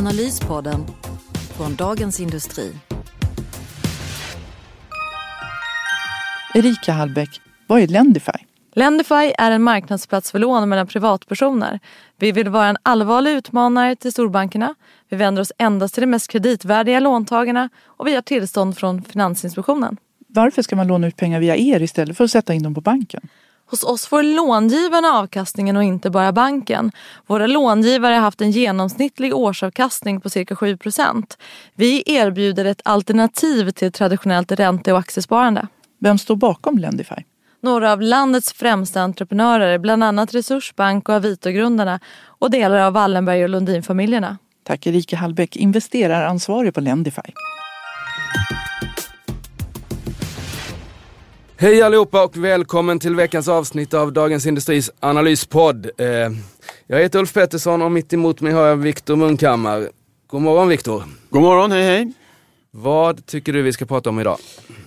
Analyspodden från Dagens Industri. Erika Hallbäck, vad är Lendify? Lendify är en marknadsplats för lån mellan privatpersoner. Vi vill vara en allvarlig utmanare till storbankerna. Vi vänder oss endast till de mest kreditvärdiga låntagarna och vi har tillstånd från Finansinspektionen. Varför ska man låna ut pengar via er istället för att sätta in dem på banken? Hos oss får långivarna avkastningen och inte bara banken. Våra långivare har haft en genomsnittlig årsavkastning på cirka 7% Vi erbjuder ett alternativ till traditionellt ränte och aktiesparande. Vem står bakom Lendify? Några av landets främsta entreprenörer, bland annat Resursbank och Avito-grundarna och delar av Wallenberg och Lundin-familjerna. Tack Erika Hallbäck, investeraransvarig på Lendify. Hej allihopa och välkommen till veckans avsnitt av Dagens Industris analyspodd. Eh, jag heter Ulf Pettersson och mitt emot mig har jag Viktor Munkhammar. God morgon Viktor. God morgon, hej hej. Vad tycker du vi ska prata om idag?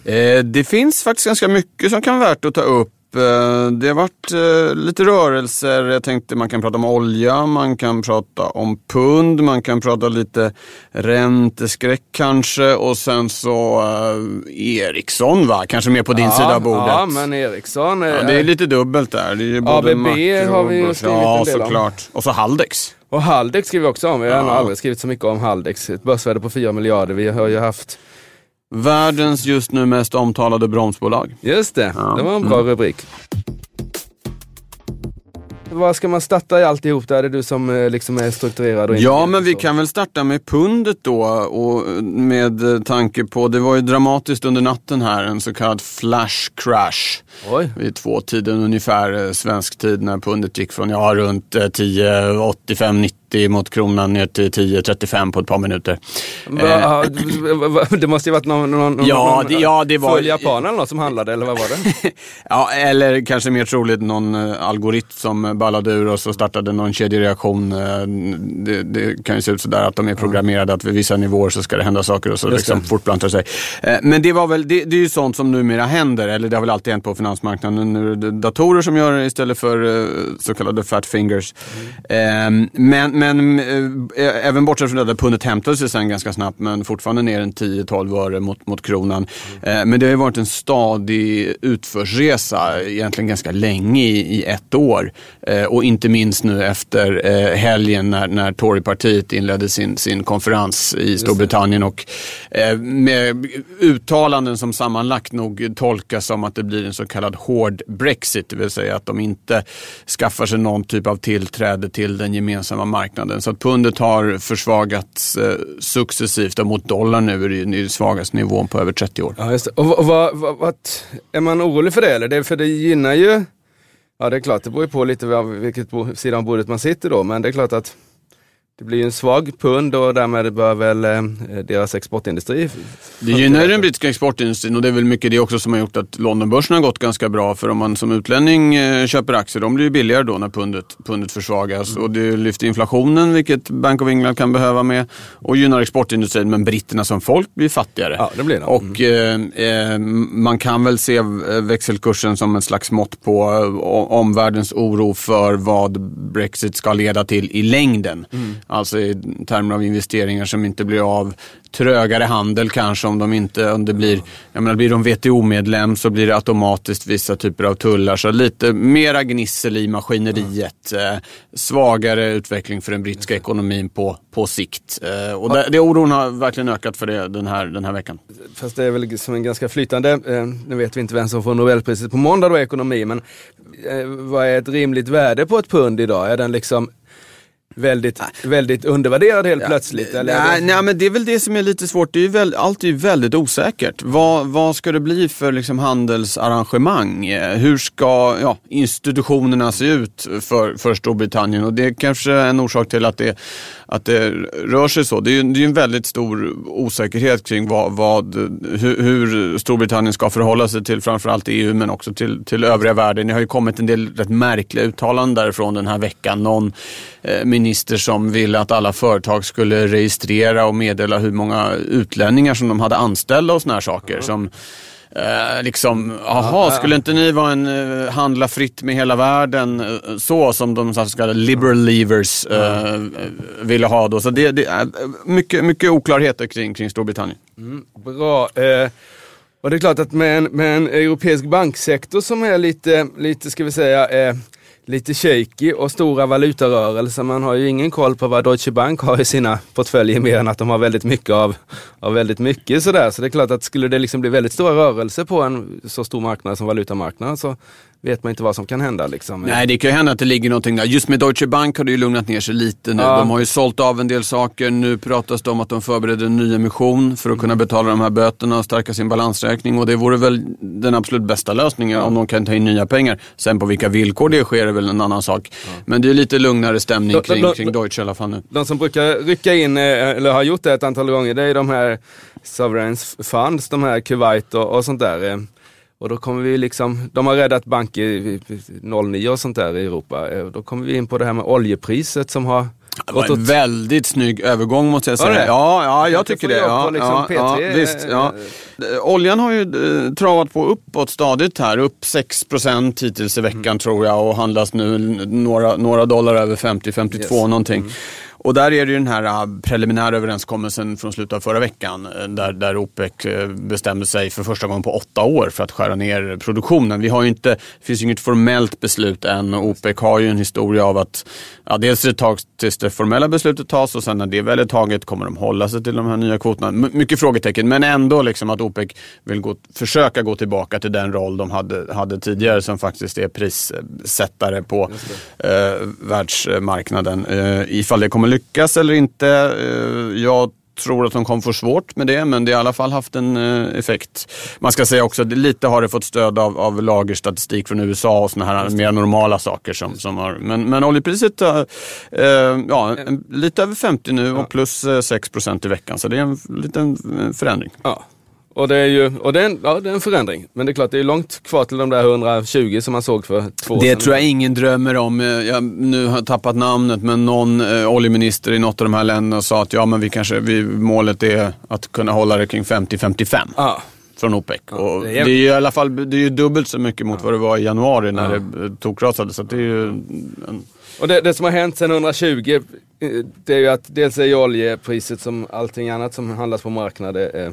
Eh, det finns faktiskt ganska mycket som kan vara värt att ta upp. Eh, det har varit eh, lite rörelser. Jag tänkte man kan prata om olja, man kan prata om pund, man kan prata lite ränteskräck kanske och sen så eh, Ericsson va, kanske mer på din ja, sida av bordet. Ja, men Ericsson. Ja, det är lite dubbelt där. Det är både ABB har vi ju skrivit ja, en del om. såklart. Och så Haldex. Och Haldex skriver vi också om. Vi har Ja. aldrig skrivit så mycket om Haldex. Ett börsvärde på 4 miljarder. Vi har ju haft, Världens just nu mest omtalade bromsbolag. just det, Ja. det var en bra rubrik. Vad ska man starta i alltihop där? Det är du som eh, liksom är strukturerad och Ja, men vi kan väl starta med pundet då och med tanke på, det var ju dramatiskt under natten här, en så kallad flash crash. Oj. Vid två tiden ungefär eh, svensk tid när pundet gick från, ja runt eh, 10, 85, 90 mot kronan ner till 10, 35 på ett par minuter. Va, va- det måste ju varit någon, någon, Eh. Ja, någon det- ja, det var- japan eller något som handlade, eller vad var det? Ja, eller kanske mer troligt någon eh, algoritm som ballade ur oss och startade någon kedjereaktion. Eh, Det, det kan ju se ut sådär att de är programmerade att vid vissa nivåer så ska det hända saker och så Just liksom det. fortplantar sig. Eh, Men det var väl, det, det är ju sånt som numera händer, eller det har väl alltid hänt på finansmarknaden. Nu är det datorer som gör det istället för eh, så kallade fat fingers. Eh, Men, men eh, även bortsett från det där pundet hämtade sig sen ganska snabbt, men fortfarande ner en 10-12 öre mot, mot kronan. Eh, Men det har ju varit en stadig utförsresa, egentligen ganska länge i, i ett år. Eh, Och inte minst nu efter eh, helgen när, när Torypartiet inledde sin, sin konferens i Storbritannien och eh, med uttalanden som sammanlagt nog tolkas som att det blir en så kallad hård Brexit, det vill säga att de inte skaffar sig någon typ av tillträde till den gemensamma marknaden. Så att pundet har försvagats eh, successivt och mot dollarn nu är det ju den svagaste nivån på över 30 år. Ja, just det. Och vad, vad, vad, vad, är man orolig för det eller? Det, för det gynnar ju, ja det är klart, det beror ju på lite vilket sida av bordet man sitter då, men det är klart att det blir ju en svag pund och därmed bör väl eh, deras exportindustri Det gynnar den brittiska exportindustrin och det är väl mycket det också som har gjort att Londonbörsen har gått ganska bra. För om man som utlänning eh, köper aktier, de blir ju billigare då när pundet, pundet försvagas. Och det lyfter inflationen, vilket Bank of England kan behöva med. Och gynnar exportindustrin, men britterna som folk blir fattigare. Ja, det blir de. Och eh, eh, man kan väl se växelkursen som ett slags mått på omvärldens oro för vad Brexit ska leda till i längden. Alltså i termer av investeringar som inte blir av, trögare handel kanske om de inte, om det blir, jag menar blir de WTO-medlem så blir det automatiskt vissa typer av tullar. Så lite mera gnissel i maskineriet. Eh, svagare utveckling för den brittiska ekonomin på, på sikt. Eh, och det, det oron har verkligen ökat för det den här, den här veckan. Fast det är väl som en ganska flytande, eh, nu vet vi inte vem som får Nobelpriset på måndag då i ekonomi, men vad är ett rimligt värde på ett pund idag? Är den liksom väldigt, väldigt undervärderad helt plötsligt? Eller? Nej, nej, men det är väl det som är lite svårt. Det är ju väl, allt är ju väldigt osäkert. Vad, vad ska det bli för liksom, handelsarrangemang? Hur ska ja, institutionerna se ut för, för Storbritannien? Och det är kanske en orsak till att det, att det rör sig så. Det är ju det är en väldigt stor osäkerhet kring vad, vad, hur, hur Storbritannien ska förhålla sig till framförallt EU men också till, till övriga världen. Det har ju kommit en del rätt märkliga uttalanden därifrån den här veckan. Någon eh, minister som ville att alla företag skulle registrera och meddela hur många utlänningar som de hade anställda och såna här saker. Som, Eh, liksom, aha, skulle inte ni vara en eh, handla fritt med hela världen eh, så som de så kallade liberal leavers eh, ville ha då. Så det, det är mycket, mycket oklarheter kring, kring Storbritannien. Bra. Eh, och det är klart att med en, med en europeisk banksektor som är lite, lite ska vi säga, eh, lite shaky och stora valutarörelser. Man har ju ingen koll på vad Deutsche Bank har i sina portföljer mer än att de har väldigt mycket av, av väldigt mycket sådär. Så det är klart att skulle det liksom bli väldigt stora rörelser på en så stor marknad som valutamarknaden så vet man inte vad som kan hända. Liksom. Nej, det kan ju hända att det ligger någonting där. Just med Deutsche Bank har det ju lugnat ner sig lite nu. Ja. De har ju sålt av en del saker. Nu pratas det om att de förbereder en ny emission för att kunna betala de här böterna och stärka sin balansräkning. Och det vore väl den absolut bästa lösningen om de kan ta in nya pengar. Sen på vilka villkor det sker är väl en annan sak. Men det är lite lugnare stämning kring, kring Deutsche i alla fall nu. De som brukar rycka in, eh, eller har gjort det ett antal gånger, det är de här Sovereigns Funds, de här Kuwait och, och sånt där. Eh. Och då kommer vi liksom, de har räddat banker i- i 09 och sånt där i Europa. Eh, Då kommer vi in på det här med oljepriset som har Det var en väldigt snygg övergång måste jag säga. Ja, ja jag tycker det. Ja, liksom ja, ja, P3, visst, ja. Eh, Oljan har ju eh, travat på uppåt stadigt här. Upp 6 hittills i veckan Mm. tror jag och handlas nu några, några dollar över 50-52 Yes. Mm. Och där är det ju den här eh, preliminära överenskommelsen från slutet av förra veckan eh, där, där OPEC eh, bestämde sig för första gången på åtta år för att skära ner produktionen. Vi har inte, det finns ju inget formellt beslut än och OPEC har ju en historia av att ja, dels det tag tills det formella beslutet tas och sen när det väl är taget kommer de hålla sig till de här nya kvoterna. M- mycket frågetecken men ändå liksom att OPEC vill gå, försöka gå tillbaka till den roll de hade, hade tidigare som faktiskt är prissättare på eh, världsmarknaden. Eh, ifall det kommer lyckas eller inte, eh, jag tror att de kommer få svårt med det, men det har i alla fall haft en eh, effekt. Man ska säga också att lite har det fått stöd av, av lagerstatistik från USA och såna här mer normala saker. Som, som har, men, men oljepriset, eh, eh, ja, lite över 50 nu och plus eh, 6 procent i veckan, så det är en liten förändring. Ja. Och det är ju och det är en, ja, det är en förändring. Men det är klart, det är långt kvar till de där 120 som man såg för två år Det sedan. tror jag ingen drömmer om. Eh, Jag nu har jag tappat namnet, men någon eh, oljeminister i något av de här länderna sa att ja, men vi kanske, vi, målet är att kunna hålla det kring 50-55 Ja. från OPEC. och det det, är- är... ju i alla fall det är ju dubbelt så mycket mot vad det var i januari när det eh, tokrasade. Så det är ju en, Och det, det som har hänt sedan 120, eh, det är ju att dels är oljepriset som allting annat som handlas på marknaden eh,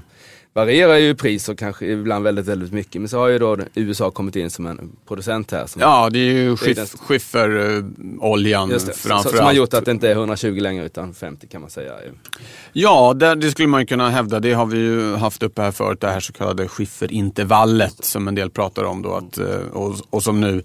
varierar ju pris och kanske ibland väldigt, väldigt mycket. Men så har ju då USA kommit in som en producent här. Ja, det är ju skiff, skifferoljan just det, framför som, har gjort att det inte är 120 längre utan 50 kan man säga. Ja, det, det skulle man kunna hävda. Det har vi ju haft uppe här förut, det här så kallade skifferintervallet som en del pratar om då. Att, eh, och, och som nu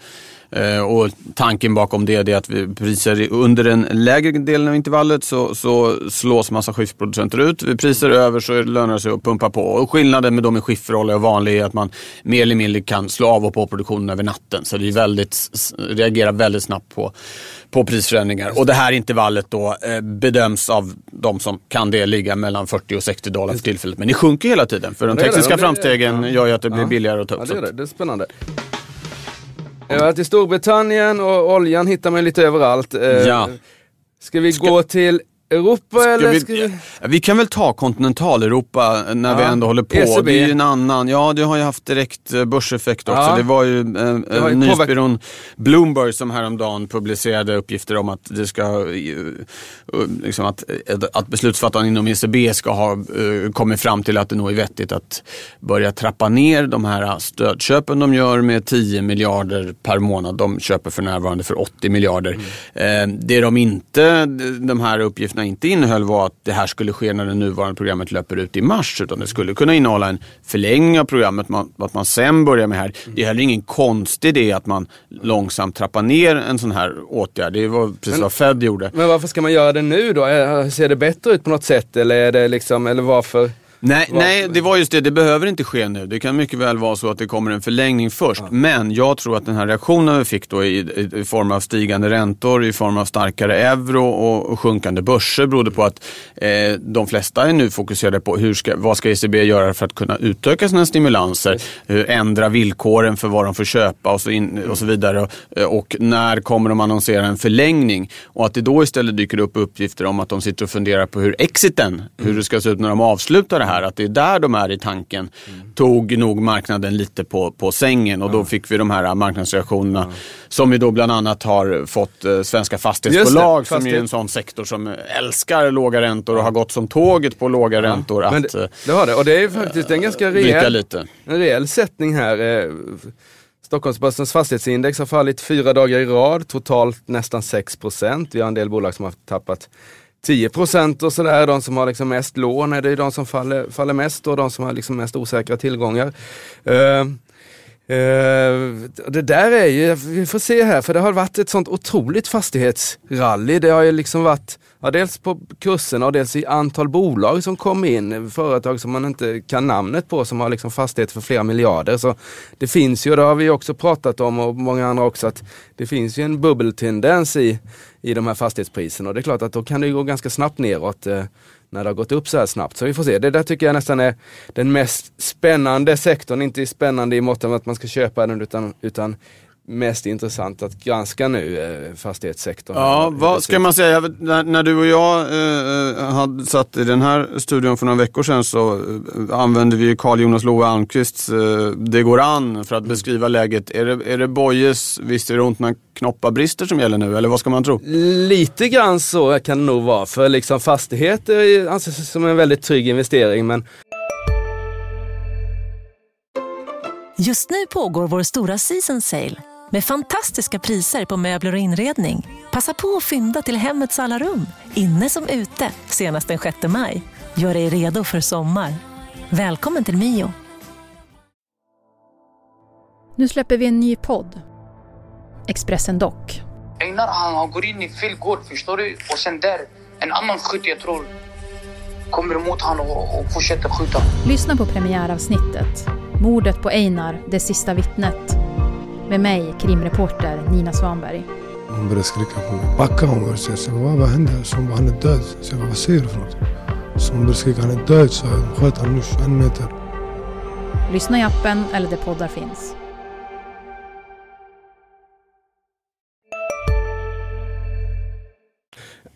och tanken bakom det är att vi priser under den lägre delen av intervallet så, så slås massa skifferproducenter ut. Vid priser över så lönar det sig att pumpa på. Och skillnaden med de med skifferolja och vanlig är att man mer eller mindre kan slå av och på produktionen över natten. Så det är väldigt, reagerar väldigt snabbt på, på prisförändringar. Och det här intervallet då eh, bedöms av de som kan det ligga mellan 40 och 60 dollar för tillfället. Men det sjunker hela tiden för de tekniska framstegen gör ju att det blir billigare att ta upp. Ja, det är det. Det är spännande. Jag har varit i Storbritannien och oljan hittar man lite överallt. Eh, Ja. Ska vi gå till Europa Ska eller? vi, Ska vi... vi kan väl ta kontinentaleuropa när vi Ja. ändå håller på. ECB. Det är ju en annan, ja det har ju haft direkt eh, börseffekt också. Ja. Det var ju, eh, ju eh, nyhetsbyrån Bloomberg som häromdagen publicerade uppgifter om att det ska, eh, liksom att, att beslutsfattarna inom ECB ska ha kommit fram till att det nog är vettigt att börja trappa ner de här stödköpen de gör med 10 miljarder per månad. De köper för närvarande för 80 miljarder. Eh, det de inte, de här uppgifterna inte innehöll var att det här skulle ske när det nuvarande programmet löper ut i mars. Utan det skulle kunna innehålla en förlängning av programmet, att man sen börjar med här. Det är heller ingen konstig idé att man långsamt trappar ner en sån här åtgärd. Det var precis men, vad Fed gjorde. Men varför ska man göra det nu då? Ser det bättre ut på något sätt eller, är det liksom, eller varför? Nej, nej, det var just det. Det behöver inte ske nu. Det kan mycket väl vara så att det kommer en förlängning först. Ja. Men jag tror att den här reaktionen vi fick då i, i, form av stigande räntor, i form av starkare euro och, sjunkande börser berodde på att eh, de flesta är nu fokuserade på hur ska, vad ska ECB göra för att kunna utöka sina stimulanser, mm. ändra villkoren för vad de får köpa och så, in, och så vidare. Och, och när kommer de annonsera en förlängning? Och att det då istället dyker upp uppgifter om att de sitter och funderar på hur exiten, mm. hur det ska se ut när de avslutar det här att det är där de är i tanken, mm. tog nog marknaden lite på, på sängen och då fick vi de här marknadsreaktionerna mm. som vi då bland annat har fått eh, svenska fastighetsbolag det, som är en sån sektor som älskar låga räntor och har gått som tåget på låga räntor. Att, det, det, har det och det är faktiskt en ganska rejäl, lite. En rejäl sättning här. Eh, Stockholmsbörsens fastighetsindex har fallit fyra dagar i rad, totalt nästan 6% Vi har en del bolag som har tappat 10 procent och sådär. De som har liksom mest lån är det de som faller, faller mest och de som har liksom mest osäkra tillgångar. Uh, Uh, det där är ju, vi får se här, för det har varit ett sånt otroligt fastighetsrally. Det har ju liksom varit, ja, dels på kurserna och dels i antal bolag som kom in. Företag som man inte kan namnet på som har liksom fastigheter för flera miljarder. Så det finns ju, det har vi också pratat om och många andra också, att det finns ju en bubbeltendens i, i de här fastighetspriserna. Och det är klart att då kan det gå ganska snabbt neråt. eh, när det har gått upp så här snabbt. Så vi får se. Det där tycker jag nästan är den mest spännande sektorn. Inte spännande i mått av att man ska köpa den utan, utan mest intressant att granska nu, eh, fastighetssektorn. Ja, vad ska man säga? När, när du och jag eh, eh, hade satt i den här studion för några veckor sedan så eh, använde vi Carl Jonas Love Almqvists eh, Det går an för att beskriva läget. Är det, är det Bojes Visst är det ont när knoppar brister som gäller nu, eller vad ska man tro? Lite grann så kan det nog vara, för liksom fastigheter anses som en väldigt trygg investering men Just nu pågår vår stora season sale med fantastiska priser på möbler och inredning. Passa på att fynda till hemmets alla rum, inne som ute, senast den 6 maj. Gör dig redo för sommar. Välkommen till Mio. Nu släpper vi en ny podd. Expressen Dock. Einar han går in i fel gård, förstår du? Och sen där, en annan skytt jag tror kommer emot honom och, och fortsätter skjuta. Lyssna på premiäravsnittet. Mordet på Einar, det sista vittnet med mig, krimreporter Nina Svanberg. Hon började skrika på mig. Backa hon började säga. Vad, vad hände? Så hon bara, han är död. Så jag vad säger du för något? Så hon började skrika, han är död. Så jag sköt honom nu 21 meter. Lyssna i appen eller där poddar finns.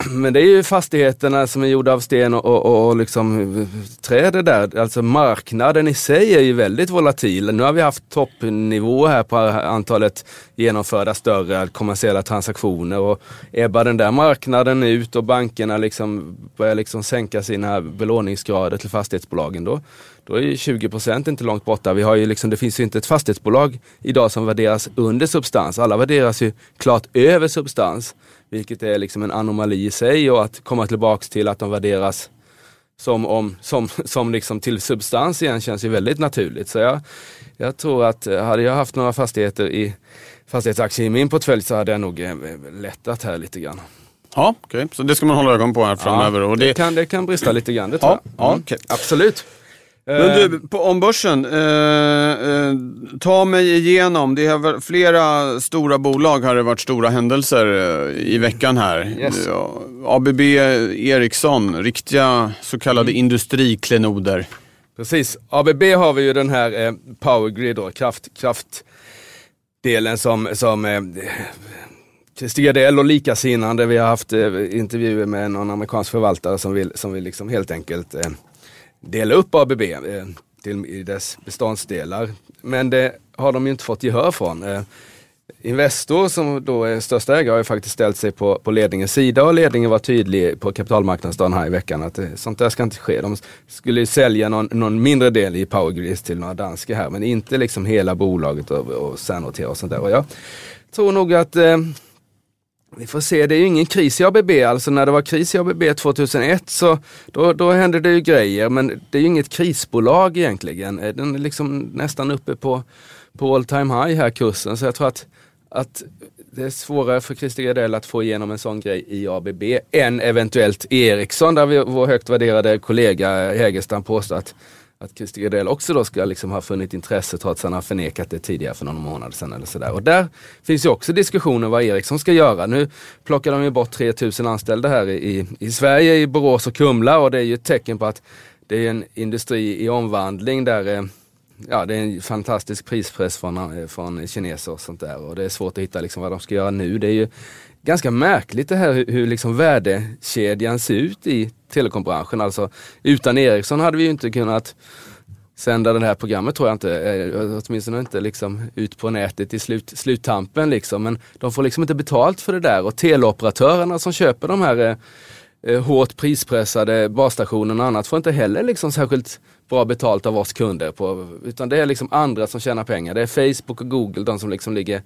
Men det är ju fastigheterna som är gjorda av sten och, och, och liksom eh, träd där. Alltså marknaden i sig är ju väldigt volatil. Nu har vi haft toppnivå här på antalet genomförda större kommersiella transaktioner och ebbar den där marknaden ut och bankerna liksom börjar liksom sänka sina belåningsgrader till fastighetsbolagen då, då är 20 procent inte långt borta. Vi har ju liksom, det finns ju inte ett fastighetsbolag idag som värderas under substans. Alla värderas ju klart över substans. Vilket är liksom en anomali i sig och att komma tillbaks till att de värderas som, om, som, som liksom till substans igen känns ju väldigt naturligt. Så jag, jag tror att eh, hade jag haft några fastigheter i fastighetsaktier i min portfölj så hade jag nog eh, lättat här lite grann. Ja. Okay. Så det ska man hålla ögon på här framöver? Ja, och det... Det, kan, det kan brista lite grann, det tror ja, jag. Mm. Ja, okay. Absolut. Men du, eh. på, om börsen. Eh, eh, ta mig igenom. Det har flera stora bolag har det varit stora händelser eh, i veckan här. Yes. ABB Ericsson, riktiga så kallade mm. industriklenoder. Precis. ABB har vi ju den här eh, Powergrid, då, kraft, kraftdelen som, som eh, Stig Gardell och likasinnande. Vi har haft eh, intervjuer med någon amerikansk förvaltare som vill, som vill liksom helt enkelt eh, dela upp ABB eh, till, i dess beståndsdelar. Men det har de ju inte fått gehör från. Eh, Investor som då är största ägare har ju faktiskt ställt sig på, på ledningens sida och ledningen var tydlig på kapitalmarknadsdagen här i veckan att eh, sånt där ska inte ske. De skulle sälja någon, någon mindre del i Powergrid till några danska här men inte liksom hela bolaget och, och särnotera och sånt där. Och jag tror nog att eh, vi får se, det är ju ingen kris i ABB. Alltså när det var kris i ABB 2001 så då, då hände det ju grejer men det är ju inget krisbolag egentligen. Eh, den är liksom nästan uppe på, på all time high här kursen. Så jag tror att, att det är svårare för Christer Gardell att få igenom en sån grej i ABB än eventuellt Ericsson där vi, vår högt värderade kollega Hägerstam påstår att att Christer Gardell också då ska liksom ha funnit intresse trots att han har förnekat det tidigare för någon månad sedan eller sådär. Och där finns ju också diskussioner vad Ericsson ska göra. Nu plockar de ju bort 3000 anställda här i, i Sverige, i Borås och Kumla och det är ju ett tecken på att det är en industri i omvandling där eh, ja, det är en fantastisk prispress från, eh, från kineser och sånt där och det är svårt att hitta liksom vad de ska göra nu. Det är ju ganska märkligt det här hur, liksom värdekedjan ser ut i telekombranschen. Alltså utan Ericsson hade vi ju inte kunnat sända det här programmet tror jag inte, eh, åtminstone inte liksom ut på nätet i slut, sluttampen liksom. Men de får liksom inte betalt för det där och teleoperatörerna som köper de här eh, eh hårt prispressade basstationerna och annat får inte heller liksom särskilt bra betalt av oss kunder. På, utan det är liksom andra som tjänar pengar. Det är Facebook och Google, de som liksom ligger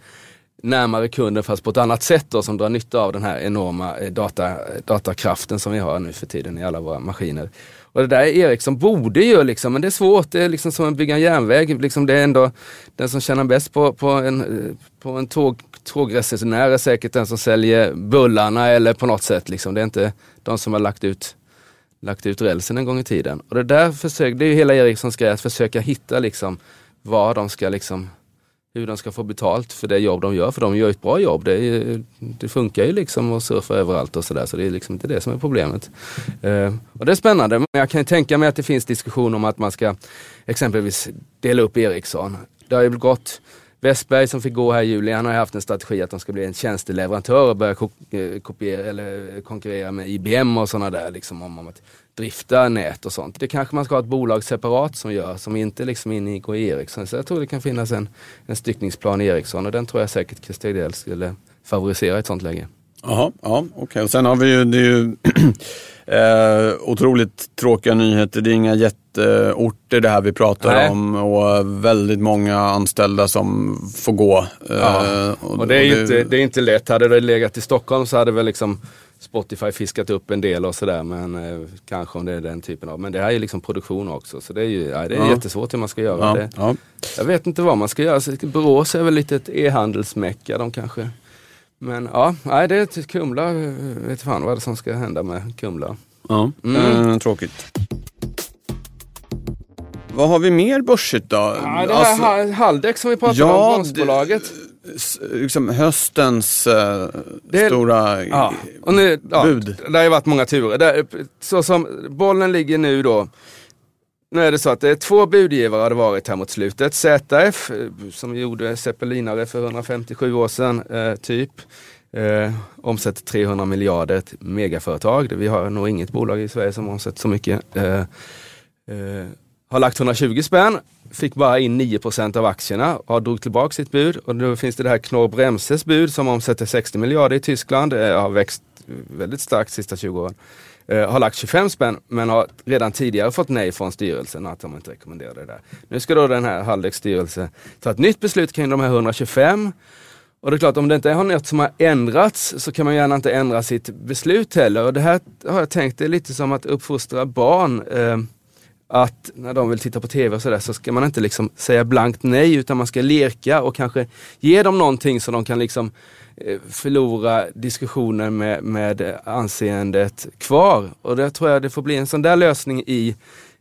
närmare kunden fast på ett annat sätt då, som drar nytta av den här enorma eh, data, datakraften som vi har nu för tiden i alla våra maskiner. Och det där Ericsson borde ju liksom, men det är svårt. Det är liksom som att bygga en järnväg. Liksom det är ändå den som tjänar bäst på, på en, eh, på en tåg, tågresenär är säkert den som säljer bullarna eller på något sätt. Liksom. Det är inte de som har lagt ut, lagt ut rälsen en gång i tiden. Och det där försöker, det är ju hela Ericssons grej att försöka hitta liksom vad de ska liksom hur de ska få betalt för det jobb de gör, för de gör ett bra jobb. Det, är, det funkar ju liksom att surfa överallt och sådär, så det är liksom inte det som är problemet. Eh, och det är spännande, men jag kan tänka mig att det finns diskussion om att man ska exempelvis dela upp Ericsson. Det har ju gått Westberg som fick gå här i juli, han har haft en strategi att de ska bli en tjänsteleverantör och börja eh, kopiera eller konkurrera med IBM och sådana där. Liksom, om, om att drifta nät och sånt. Det kanske man ska ha ett bolag separat som gör, som inte liksom ingår i Ericsson. Så jag tror det kan finnas en, en styckningsplan i Ericsson och den tror jag säkert Christer Edell skulle favorisera i ett sånt läge. Jaha, ja, okej. Okay. Och sen har vi ju, det är ju eh, otroligt tråkiga nyheter. Det är inga jätteorter det här vi pratar Nej. om och väldigt många anställda som får gå. Ja. Eh, och, och, det, är och det... Inte, det är inte lätt. Hade det legat i Stockholm så hade väl liksom Spotify fiskat upp en del och sådär men eh, kanske om det är den typen av. Men det här är liksom produktion också så det är ju ja, det är ja. jättesvårt hur man ska göra ja. det. Ja. Jag vet inte vad man ska göra. Borås är väl lite ett e-handelsmecka de kanske. Men ja, nej, det är ett Kumla, vet fan vad det som ska hända med Kumla. Ja, mm. äh, tråkigt. Vad har vi mer börsigt då? Ja, det här alltså, Haldex som vi pratade ja, om, bromsbolaget liksom höstens uh, det, stora ja, och nu, ja, bud. Det har ju varit många turer. Där, så som bollen ligger nu då. Nu är det så att det är två budgivare har det varit här mot slutet. ZF eh, som gjorde zeppelinare för 157 år sedan eh, typ. Eh, omsätter 300 miljarder, ett megaföretag. Vi har nog inget bolag i Sverige som omsätter så mycket. Eh, eh, har lagt 120 spänn fick bara in 9% av aktierna och drog tillbaka sitt bud. Och nu finns det det här Knorr Bremses bud som omsätter 60 miljarder i Tyskland. Det har växt väldigt starkt de sista 20 åren. Eh, har lagt 25 spänn men har redan tidigare fått nej från styrelsen att de inte rekommenderar det där. Nu ska då den här Haldex styrelse ta ett nytt beslut kring de här 125. Och det är klart om det inte är något som har ändrats så kan man gärna inte ändra sitt beslut heller. Och det här har jag tänkt det är lite som att uppfostra barn. Eh, att när de vill titta på tv och sådär så ska man inte liksom säga blankt nej utan man ska leka och kanske ge dem någonting så de kan liksom Eh, förlora diskussionen med, med anseendet kvar. Och det tror jag det får bli en sån där lösning i,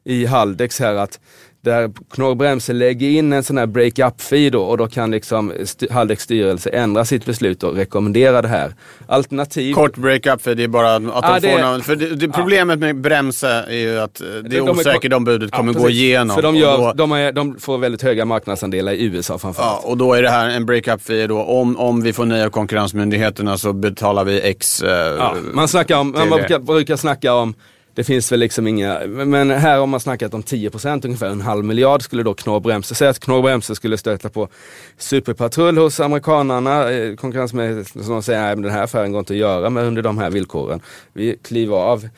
i Haldex här att där Knorr lägger in en sån här break-up-fee då och då kan liksom Haldex styrelse ändra sitt beslut och rekommendera det här. Alternativ... Kort break-up-fee, det är bara att ah, de får det, någon, För det, det problemet ja. med Bremse är ju att eh, det är de osäkert om budet kommer ja, gå igenom. För de, gör, då, de, är, de, får väldigt höga marknadsandelar i USA framförallt. Ja, och då är det här en break-up-fee då. Om, om vi får av konkurrensmyndigheterna så betalar vi X. Eh, ja, man, snackar om, man brukar, brukar snacka om det finns väl liksom inga, men här har man snackat om 10% ungefär, en halv miljard skulle då Knorr Bremse, säga att Knorr Bremse skulle stöta på superpatrull hos amerikanarna, eh, konkurrensmyndigheten som säger att den här affären går inte att göra med under de här villkoren. Vi kliver av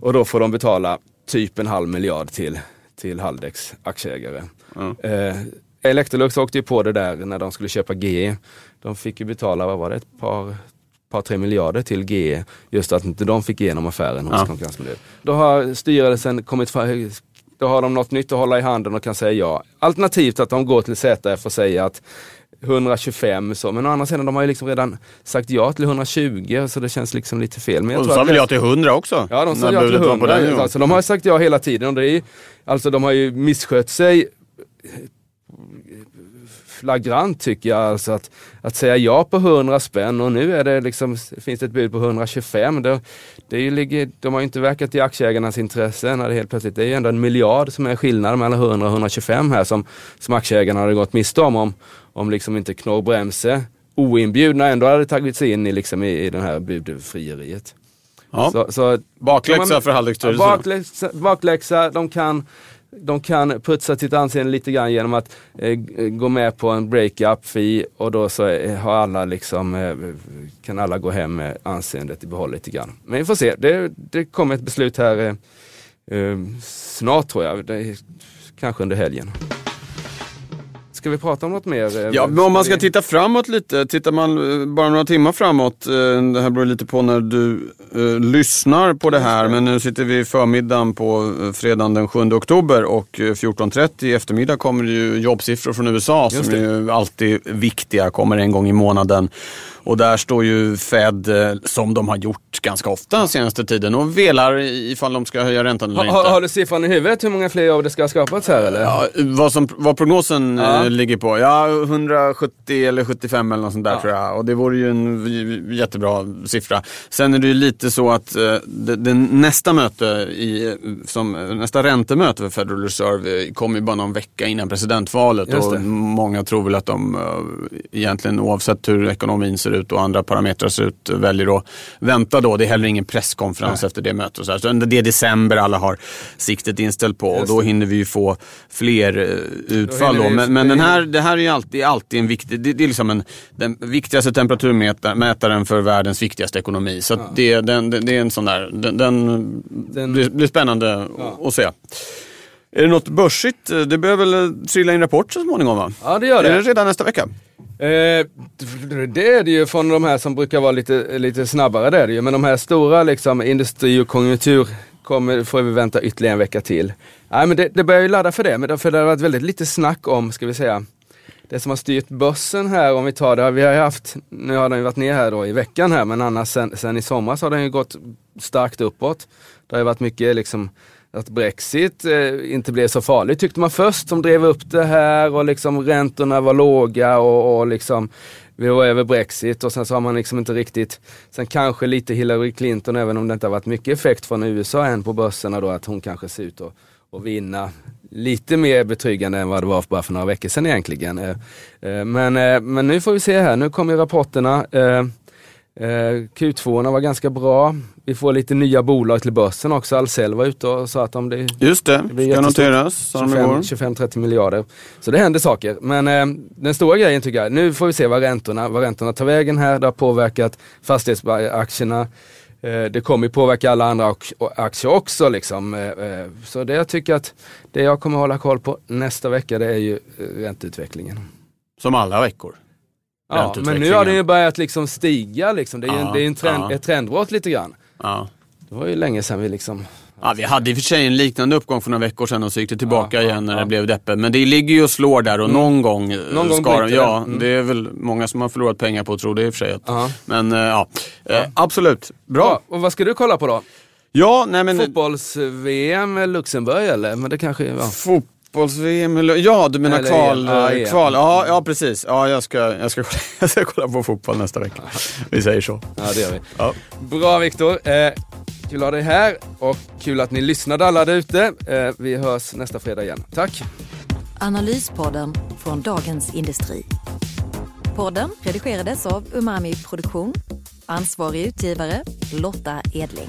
och då får de betala typ en halv miljard till, till Haldex aktieägare. Mm. Eh, Electrolux åkte ju på det där när de skulle köpa GE. De fick ju betala, vad var det, ett par par tre miljarder till GE just att inte de fick igenom affären hos Ja. Konkurrensmyndigheten. Då har styrelsen kommit fram, då har de något nytt att hålla i handen och kan säga ja. Alternativt att de går till ZF och säger att 125 så, men å andra sidan de har ju liksom redan sagt ja till 120 så det känns liksom lite fel. Men Och att sa väl jag till 100 också? Ja, de sa ja till budet var på 100. den. Alltså, de har sagt ja hela tiden. Och det är, alltså, de har ju misskött sig flagrant tycker jag. Alltså att, att säga ja på 100 spänn och nu är det liksom, finns det ett bud på 125. Det, det är ligger- de har ju inte verkat i aktieägarnas intresse när det helt plötsligt, det är ju ändå en miljard som är skillnad mellan 100 och 125 här som, som aktieägarna hade gått miste om om, om liksom inte Knorr Bremse oinbjudna ändå hade tagit sig in i, liksom, i, i det här budfrieriet. Ja. Så, så, Bakläxa för Halldäcksstyrelsen. Ja, bakläxa, bakläxa, de kan, de kan putsa sitt anseende lite grann genom att eh, eh gå med på en break-up fee och då så eh, har alla liksom, eh, kan alla gå hem med anseendet i behåll lite grann. Men vi får se, det, det kommer ett beslut här eh, eh snart tror jag, det kanske under helgen. Ska vi prata om något mer? eh, Ja, men om man ska titta framåt lite, tittar man eh, bara några timmar framåt, eh, det här beror lite på när du eh, lyssnar på det här, men nu sitter vi i förmiddagen på fredagen den 7 oktober och eh, 14.30 i eftermiddag kommer det ju jobbsiffror från USA Just som det. är ju alltid viktiga, kommer en gång i månaden. Och där står ju Fed, eh, som de har gjort ganska ofta senaste tiden, och velar ifall de ska höja räntan eller har, inte. har, du siffran i huvudet hur många fler jobb det ska ha skapats här eller? Ja, vad, som, vad prognosen Ja. eh, ligger på? Ja, 170 eller 75 eller något sånt där Ja. tror jag. Och det vore ju en jättebra siffra. Sen är det ju lite så att eh, det, det nästa möte, i, som, nästa räntemöte för Federal Reserve kommer ju bara någon vecka innan presidentvalet. Och många tror väl att de egentligen oavsett hur ekonomin ser ut och andra parametrar ser ut väljer att vänta då. Det är heller ingen presskonferens efter det mötet. och Så, här. så det är december alla har siktet inställt på och då hinner vi ju få fler eh, utfall. Då vi- Men, men den här, det här är ju alltid, alltid en viktig, det, det är liksom en, den viktigaste temperaturmätaren för världens viktigaste ekonomi. Så att det, den, det, är en sån där, den, den, Den- blir, blir spännande Ja. att se. Är det något börsigt? Det behöver väl trilla in rapport så småningom va? Ja det gör Är det det. redan nästa vecka? Eh, det är det ju från de här som brukar vara lite, lite snabbare. Det är det ju. Men de här stora liksom, industri och konjunktur kommer, får vi vänta ytterligare en vecka till. Nej, men det, det börjar ju ladda för det. Men det, för det har varit väldigt lite snack om, ska vi säga, det som har styrt börsen här om vi tar det. Vi har ju haft, nu har den ju varit ner här då i veckan här men annars sen, sen i somras har den ju gått starkt uppåt. Det har ju varit mycket liksom att Brexit eh, inte blev så farligt tyckte man först som drev upp det här och liksom räntorna var låga och, och liksom vi var över Brexit och sen så har man liksom inte riktigt, sen kanske lite Hillary Clinton även om det inte har varit mycket effekt från USA än på börserna då att hon kanske ser ut att, att vinna lite mer betryggande än vad det var bara för några veckor sedan egentligen. Eh, eh, Men, eh, men nu får vi se här, nu kommer rapporterna. Eh, Eh, Eh, Q2 var ganska bra. Vi får lite nya bolag till börsen också. Ahlsell var ute och sa att om det Just det, blir ska noteras. sa de igår. 25-30 miljarder. Så det händer saker. Men eh, den stora grejen tycker jag, nu får vi se vad räntorna, vad räntorna tar vägen här. Det har påverkat fastighetsaktierna. Eh, det kommer påverka alla andra ak- aktier också. Liksom. Eh, eh, så det jag tycker att det jag kommer hålla koll på nästa vecka det är ju eh, ränteutvecklingen. Som alla veckor. Ja, men nu har den ju börjat liksom stiga. Liksom. Det är ju en, Ja, det är en trend, ja. ett trendbrott lite grann. Ja. Det var ju länge sedan vi liksom... Ja, vi hade i och för sig en liknande uppgång för några veckor sedan och så gick det tillbaka Ja, ja, igen när ja. det blev deppigt. Men det ligger ju och slår där och någon gång eh, Någon gång ska de, bryter Ja, det. Mm. det är väl många som har förlorat pengar på att tro det i och för sig. Ja. Men eh, ja, Eh, absolut. Bra. Och vad ska du kolla på då? Ja, nej men... Fotbolls-VM Luxemburg eller? Men det kanske... Ja. Fotbolls-VM, ja du menar Eller kval, ja, eh, EM. kval. Ja, ja precis. Ja, jag ska, jag, ska, kolla- jag ska kolla på fotboll nästa vecka. Vi säger så. ja, det gör vi. Ja. Bra Viktor. Eh, kul att ha dig här och kul att ni lyssnade alla där ute. Eh, vi hörs nästa fredag igen. Tack! Analyspodden från Dagens Industri. Podden redigerades av Umami Produktion. Ansvarig utgivare Lotta Edling.